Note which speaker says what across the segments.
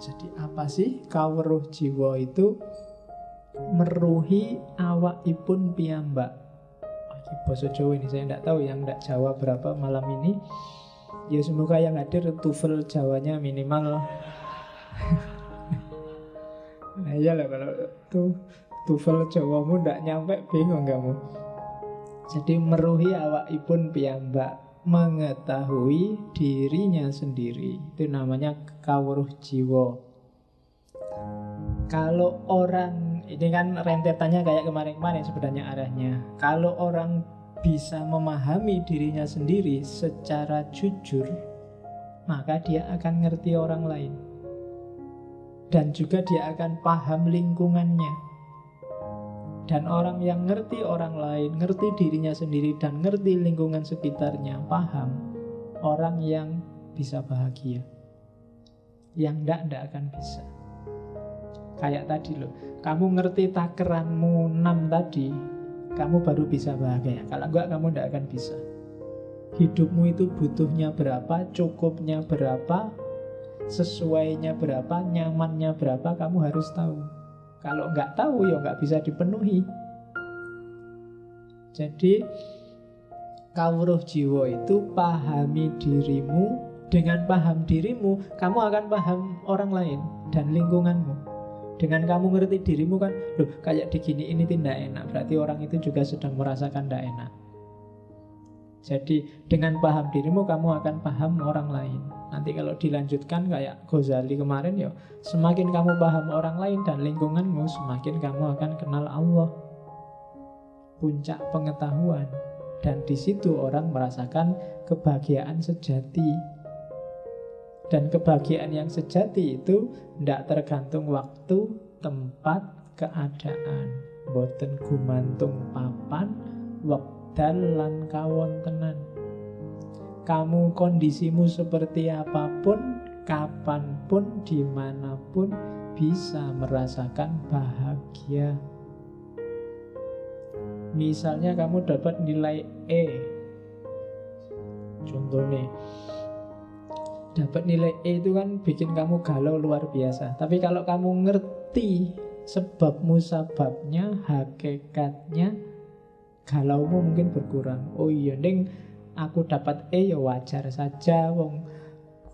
Speaker 1: Jadi apa sih kawruh jiwa itu? Meruhi awakipun piyambak. Ini bahasa Jawa ini saya tidak tahu yang tidak Jawa berapa malam ini. Ya semoga yang hadir TOEFL Jawanya minimal. nah iyalah kalau tuh TOEFL Jawamu tidak nyampe bingung kamu. Jadi meruhi awakipun piyambak mengetahui dirinya sendiri itu namanya kawruh jiwa. Kalau orang ini kan rentetannya kayak kemarin-kemarin sebenarnya arahnya. Kalau orang bisa memahami dirinya sendiri secara jujur, maka dia akan ngerti orang lain. Dan juga dia akan paham lingkungannya. Dan orang yang ngerti orang lain, ngerti dirinya sendiri dan ngerti lingkungan sekitarnya, paham orang yang bisa bahagia. Yang ndak ndak akan bisa. Kayak tadi loh, kamu ngerti takeranmu 6 tadi, kamu baru bisa bahagia. Kalau enggak kamu ndak akan bisa. Hidupmu itu butuhnya berapa, cukupnya berapa, sesuainya berapa, nyamannya berapa, kamu harus tahu. Kalau nggak tahu ya nggak bisa dipenuhi. Jadi kawruh jiwa itu pahami dirimu dengan paham dirimu kamu akan paham orang lain dan lingkunganmu. Dengan kamu ngerti dirimu kan, loh kayak digini ini tidak enak, berarti orang itu juga sedang merasakan tidak enak. Jadi dengan paham dirimu kamu akan paham orang lain. Nanti kalau dilanjutkan kayak Ghazali kemarin ya, semakin kamu paham orang lain dan lingkunganmu, semakin kamu akan kenal Allah. Puncak pengetahuan. Dan di situ orang merasakan kebahagiaan sejati. Dan kebahagiaan yang sejati itu tidak tergantung waktu, tempat, keadaan. Boten gumantung papan, wekdal lan kawontenan. Kamu kondisimu seperti apa pun, kapan pun, di mana pun bisa merasakan bahagia. Misalnya kamu dapat nilai E, contohnya, dapat nilai E itu kan bikin kamu galau luar biasa. Tapi kalau kamu ngerti sebab musababnya, hakikatnya, galaumu mungkin berkurang. Oh iya, neng aku dapat E ya wajar saja. Wong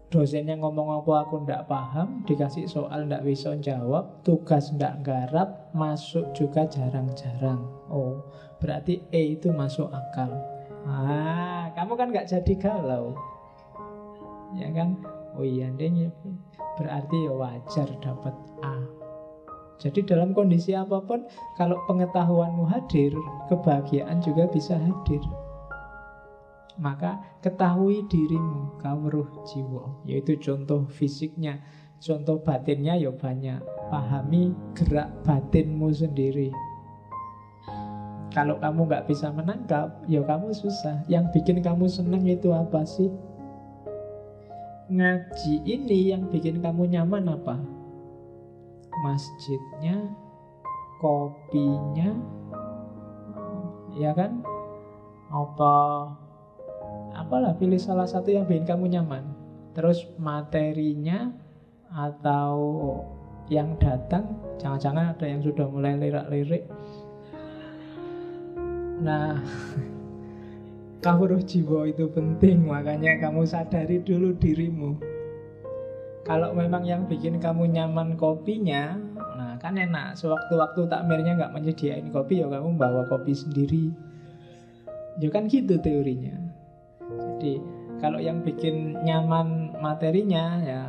Speaker 1: dosennya ngomong apa aku ndak paham, dikasih soal ndak bisa jawab, tugas ndak garap, masuk juga jarang-jarang. Oh, berarti E itu masuk akal. Ah, kamu kan nggak jadi galau. Ya kan? Oh iya deh berarti ya wajar dapat A. Jadi dalam kondisi apa pun kalau pengetahuanmu hadir kebahagiaan juga bisa hadir maka ketahui dirimu kawruh jiwa yaitu contoh fisiknya contoh batinnya ya banyak pahami gerak batinmu sendiri kalau kamu nggak bisa menangkap, ya kamu susah. Yang bikin kamu senang itu apa sih? ngaji ini yang bikin kamu nyaman apa? Masjidnya, kopinya, ya kan? Apa? Apalah pilih salah satu yang bikin kamu nyaman. Terus materinya atau yang datang, jangan-jangan ada yang sudah mulai lirik-lirik. Nah, Kawruh jiwa itu penting, makanya kamu sadari dulu dirimu. Kalau memang yang bikin kamu nyaman kopinya, nah kan enak. Sewaktu-waktu takmirnya nggak menyediain kopi, ya kamu bawa kopi sendiri. Ya kan gitu teorinya. Jadi kalau yang bikin nyaman materinya ya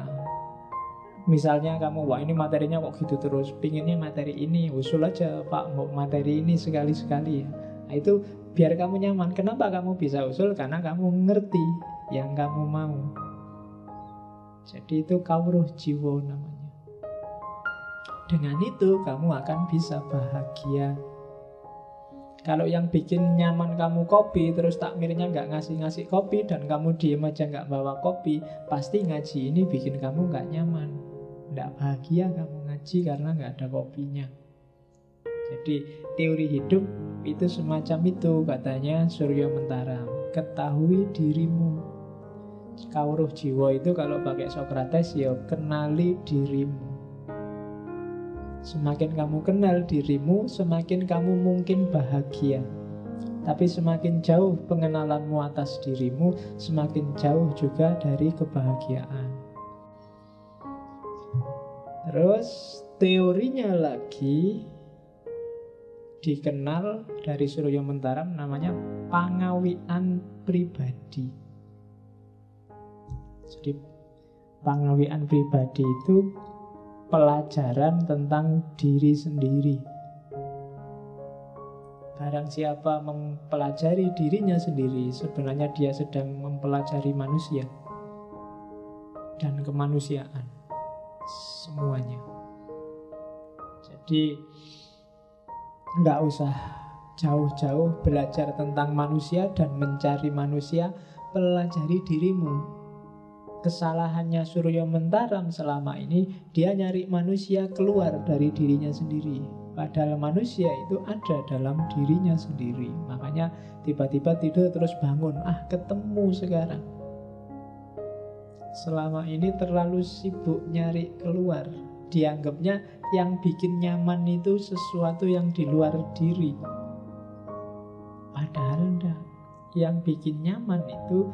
Speaker 1: Misalnya kamu, wah ini materinya kok gitu terus Pinginnya materi ini, usul aja pak mau materi ini sekali-sekali ya Nah itu biar kamu nyaman. Kenapa kamu bisa usul? Karena kamu ngerti yang kamu mau. Jadi itu kawruh jiwa namanya. Dengan itu kamu akan bisa bahagia. Kalau yang bikin nyaman kamu kopi, terus takmirnya nggak ngasih-ngasih kopi dan kamu diem aja nggak bawa kopi, pasti ngaji ini bikin kamu nggak nyaman, nggak bahagia kamu ngaji karena nggak ada kopinya. Jadi teori hidup itu semacam itu katanya Suryo Mentara. Ketahui dirimu. Kawruh jiwa itu kalau pakai Socrates ya kenali dirimu. Semakin kamu kenal dirimu, semakin kamu mungkin bahagia. Tapi semakin jauh pengenalanmu atas dirimu, semakin jauh juga dari kebahagiaan. Terus teorinya lagi dikenal dari Surya Mentaram namanya pangawian pribadi. Jadi pangawian pribadi itu pelajaran tentang diri sendiri. Barang siapa mempelajari dirinya sendiri, sebenarnya dia sedang mempelajari manusia dan kemanusiaan semuanya. Jadi nggak usah jauh-jauh belajar tentang manusia dan mencari manusia, pelajari dirimu. Kesalahannya Suryo Mentaram selama ini, dia nyari manusia keluar dari dirinya sendiri. Padahal manusia itu ada dalam dirinya sendiri. Makanya tiba-tiba tidur terus bangun. Ah, ketemu sekarang. Selama ini terlalu sibuk nyari keluar. Dianggapnya yang bikin nyaman itu sesuatu yang di luar diri. Padahal enggak. Yang bikin nyaman itu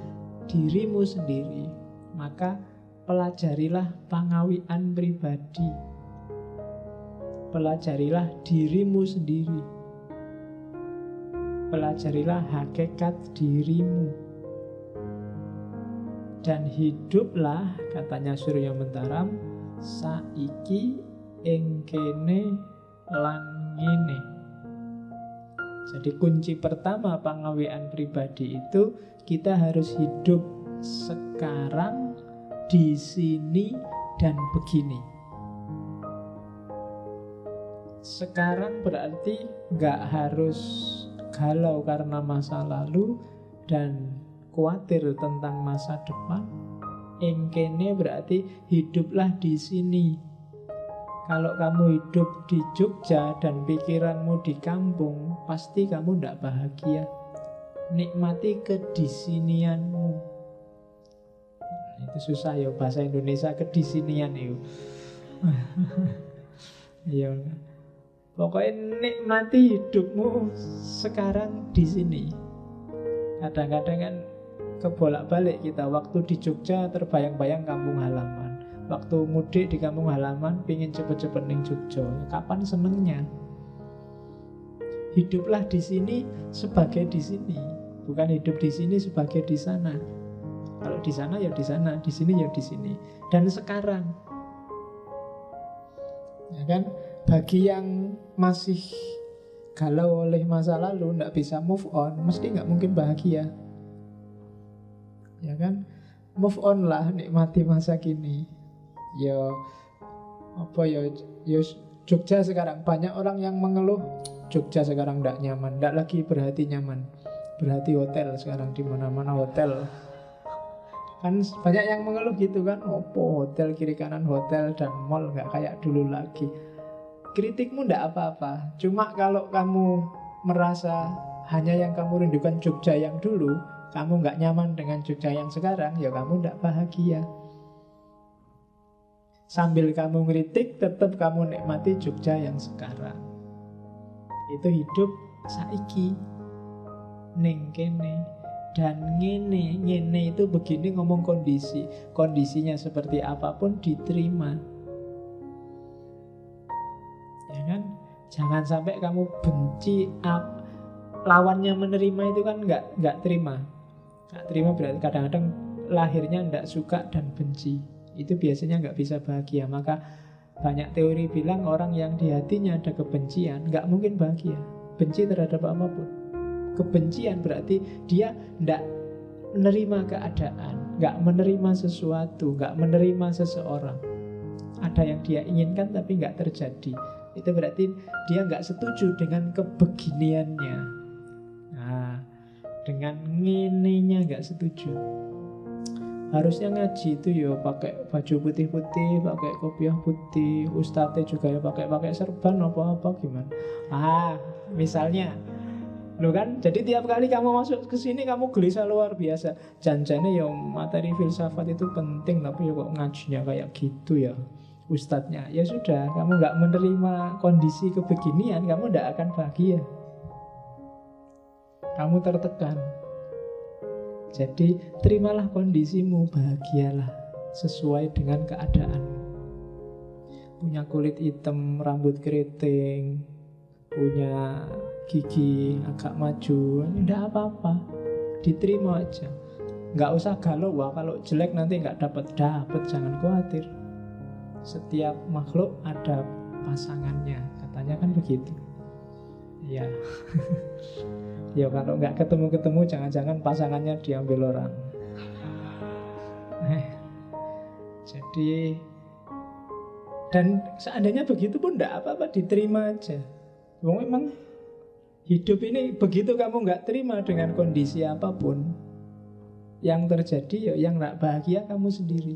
Speaker 1: dirimu sendiri. Maka pelajarilah pangawian pribadi pelajarilah dirimu sendiri. Pelajarilah hakikat dirimu. Dan hiduplah, katanya Surya Mentaram, saiki engkene langine. Jadi kunci pertama pengawian pribadi itu kita harus hidup sekarang di sini dan begini. Sekarang berarti nggak harus galau karena masa lalu dan khawatir tentang masa depan. Engkene berarti hiduplah di sini. Kalau kamu hidup di Jogja dan pikiranmu di kampung, pasti kamu tidak bahagia. Nikmati kedisinianmu. Itu susah ya bahasa Indonesia kedisinian itu. Iya. Pokoknya nikmati hidupmu sekarang di sini. Kadang-kadang kan kebolak-balik kita waktu di Jogja terbayang-bayang kampung halaman. Waktu mudik di kampung halaman pingin cepet-cepet ning Jogja. Kapan senengnya? Hiduplah di sini sebagai di sini, bukan hidup di sini sebagai di sana. Kalau di sana ya di sana, di sini ya di sini. Dan sekarang, ya kan? bagi yang masih galau oleh masa lalu tidak bisa move on mesti nggak mungkin bahagia. Ya kan? Move on lah nikmati masa kini. Ya apa ya? Ya Jogja sekarang banyak orang yang mengeluh. Jogja sekarang tidak nyaman tidak lagi berhati nyaman. Berhati hotel sekarang di mana-mana hotel kan banyak yang mengeluh gitu kan opo hotel kiri kanan hotel dan mall nggak kayak dulu lagi kritikmu ndak apa-apa. Cuma kalau kamu merasa hanya yang kamu rindukan Jogja yang dulu, kamu nggak nyaman dengan Jogja yang sekarang, ya kamu ndak bahagia. Sambil kamu ngeritik, tetap kamu nikmati Jogja yang sekarang. Itu hidup saiki. Ning kene. Dan ngene, ngene itu begini ngomong kondisi. Kondisinya seperti apa pun diterima. Ya kan? Jangan sampai kamu benci up. lawannya menerima itu kan nggak nggak terima. Nggak terima berarti kadang-kadang lahirnya nggak suka dan benci. Itu biasanya nggak bisa bahagia. Maka banyak teori bilang orang yang di hatinya ada kebencian nggak mungkin bahagia. Benci terhadap apa pun kebencian berarti dia nggak menerima keadaan nggak menerima sesuatu nggak menerima seseorang ada yang dia inginkan tapi nggak terjadi itu berarti dia nggak setuju dengan kebeginiannya. Nah, dengan ngenenya nggak setuju. Harusnya ngaji itu ya pakai baju putih-putih, pakai kopiah putih, ustadznya juga ya pakai pakai serban apa-apa gimana. Ah, misalnya Lo kan, jadi tiap kali kamu masuk ke sini kamu gelisah luar biasa. Janjane ya materi filsafat itu penting, tapi ya kok ngajinya kayak gitu ya ustadznya. Ya sudah, kamu nggak menerima kondisi kebeginian, kamu tidak akan bahagia. Kamu tertekan. Jadi terimalah kondisimu, bahagialah sesuai dengan keadaanmu. Punya kulit hitam, rambut keriting, punya gigi agak maju, tidak apa-apa, diterima aja. Nggak usah galau, wah kalau jelek nanti nggak dapat dapat, jangan khawatir. Setiap makhluk ada pasangannya, katanya kan begitu. Ya, ya kalau nggak ketemu-ketemu, jangan-jangan pasangannya diambil orang. Eh, jadi dan seandainya begitu pun tidak apa-apa diterima aja. Memang Hidup ini begitu kamu nggak terima dengan kondisi apa pun yang terjadi, ya yang nggak bahagia kamu sendiri.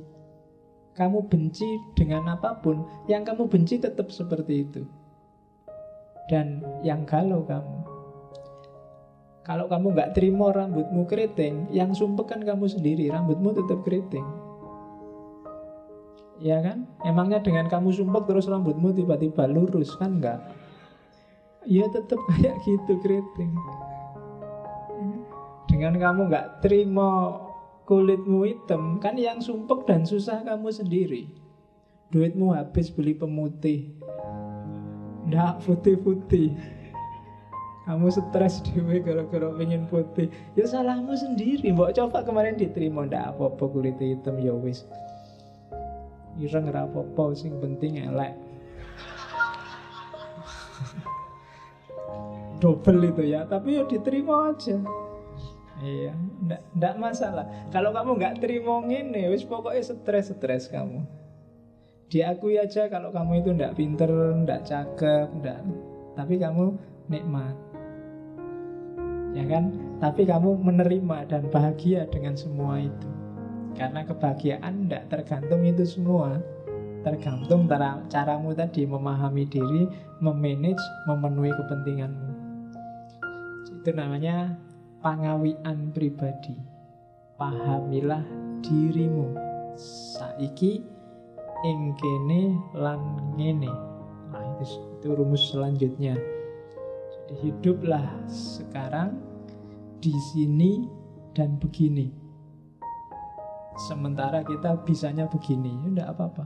Speaker 1: Kamu benci dengan apa pun, yang kamu benci tetap seperti itu. Dan yang galau kamu. Kalau kamu nggak terima rambutmu keriting, yang sumpek kan kamu sendiri, rambutmu tetap keriting. Ya kan? Emangnya dengan kamu sumpek terus rambutmu tiba-tiba lurus kan enggak? Ya tetap kayak gitu keriting. Dengan kamu nggak terima kulitmu hitam kan yang sumpek dan susah kamu sendiri. Duitmu habis beli pemutih. Ndak putih-putih. Kamu stres dewe gara-gara pengen putih. Ya salahmu sendiri mbok coba kemarin diterima ndak apa-apa kulit hitam ya wis. Ireng apa-apa sing penting elek double itu ya tapi ya diterima aja. Iya ndak, ndak masalah. Kalau kamu nggak terima ini wis pokoknya stres stres kamu. Diakui aja kalau kamu itu ndak pinter ndak cakep ndak tapi kamu nikmat. Ya kan? Tapi kamu menerima dan bahagia dengan semua itu. Karena kebahagiaan ndak tergantung itu semua. Tergantung cara caramu tadi memahami diri, memanage, memenuhi kepentinganmu. Itu namanya pangawian pribadi. Pahamilah dirimu. Saiki ing kene lan ngene. Nah, itu, itu rumus selanjutnya. Jadi hiduplah sekarang di sini dan begini. Sementara kita bisanya begini, ya apa-apa.